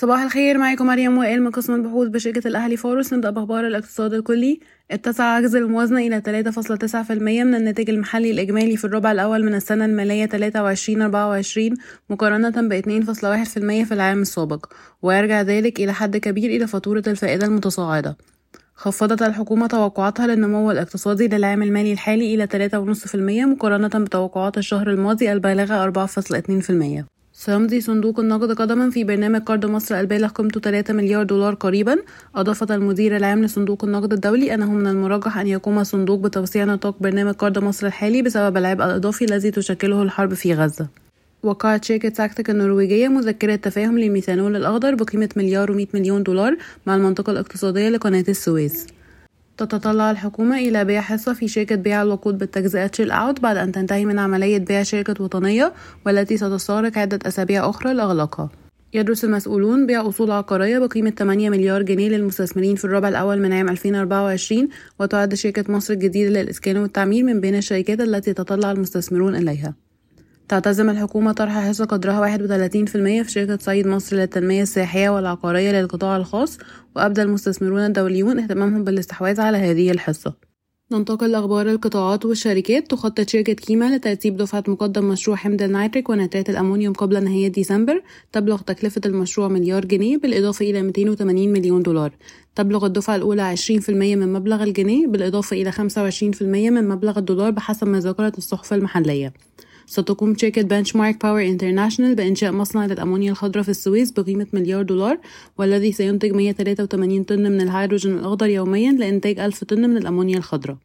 صباح الخير معاكم مريم وائل من قسم البحوث بشركة الأهلي فورس. نبدأ بأخبار الاقتصاد الكلي. اتسع عجز الموازنة إلى 3.9% من الناتج المحلي الإجمالي في الربع الأول من السنة المالية 23-24 مقارنة ب 2.1% في العام السابق ويرجع ذلك إلى حد كبير إلى فاتورة الفائدة المتصاعدة. خفضت الحكومة توقعاتها للنمو الاقتصادي للعام المالي الحالي إلى 3.5% مقارنة بتوقعات الشهر الماضي البالغة 4.2% سيمضي صندوق النقد قدما في برنامج قرض مصر البالغ قيمته 3 مليار دولار قريبا. أضافت المدير العام لصندوق النقد الدولي أنه من المرجح أن يقوم الصندوق بتوسيع نطاق برنامج قرض مصر الحالي بسبب العبء الإضافي الذي تشكله الحرب في غزة. وقعت شركة ساكتك النرويجية مذكرة تفاهم للميثانول الأخضر بقيمة مليار ومئة مليون دولار مع المنطقة الاقتصادية لقناة السويس. تتطلع الحكومة إلى بيع حصة في شركة بيع الوقود بالتجزئة تشيل أوت بعد أن تنتهي من عملية بيع شركة وطنية والتي ستستغرق عدة أسابيع أخرى لإغلاقها. يدرس المسؤولون بيع أصول عقارية بقيمة 8 مليار جنيه للمستثمرين في الربع الأول من عام 2024 وتعد شركة مصر الجديدة للإسكان والتعمير من بين الشركات التي تطلع المستثمرون إليها. تعتزم الحكومة طرح حصة قدرها 31% في شركة صيد مصر للتنمية السياحية والعقارية للقطاع الخاص وأبدى المستثمرون الدوليون اهتمامهم بالاستحواذ على هذه الحصة. ننتقل لأخبار القطاعات والشركات تخطط شركة كيما لترتيب دفعة مقدم مشروع حمض النيتريك ونترات الأمونيوم قبل نهاية ديسمبر تبلغ تكلفة المشروع مليار جنيه بالإضافة إلى 280 مليون دولار. تبلغ الدفعة الأولى 20% من مبلغ الجنيه بالإضافة إلى 25% من مبلغ الدولار بحسب ما ذكرت الصحف المحلية. ستقوم شركة Benchmark Power International بإنشاء مصنع للأمونيا الخضراء في السويس بقيمة مليار دولار والذي سينتج 183 طن من الهيدروجين الأخضر يوميا لإنتاج 1000 طن من الأمونيا الخضراء.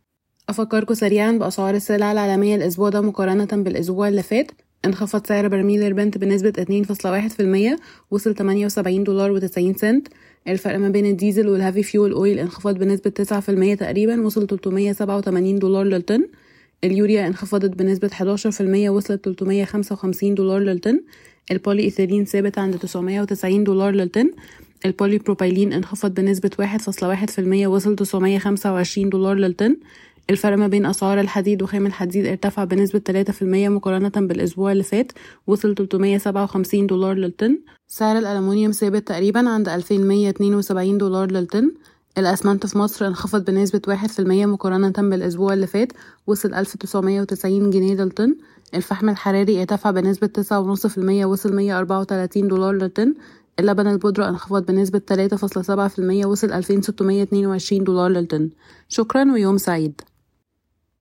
أفكركم سريعا بأسعار السلع العالمية الأسبوع ده مقارنة بالأسبوع اللي فات. انخفض سعر برميل البرنت بنسبة 2.1% وصل 78 دولار و90 سنت. الفرق ما بين الديزل وال heavy fuel oil انخفض بنسبة 9% تقريبا وصل 387 دولار للطن. اليوريا انخفضت بنسبة 11% وصلت 355 دولار للطن. البولي إيثيلين ثابت عند 990 دولار للطن. البولي بروبايلين انخفض بنسبة 1.1% وصل 925 دولار للطن. الفرق ما بين أسعار الحديد وخام الحديد ارتفع بنسبة 3% مقارنة بالأسبوع اللي فات وصل 357 دولار للطن. سعر الألمنيوم ثابت تقريبا عند 2172 دولار للطن. الأسمنت في مصر انخفض بنسبة واحد في المية مقارنة بالأسبوع اللي فات وصل ألف تسعمية وتسعين جنيه للطن. الفحم الحراري ارتفع بنسبة تسعة ونص في المية وصل مية أربعة وتلاتين دولار للطن. اللبن البودرة انخفض بنسبة تلاتة فاصلة سبعة في المية وصل ألفين ستمية اتنين وعشرين دولار للطن. شكرا ويوم سعيد.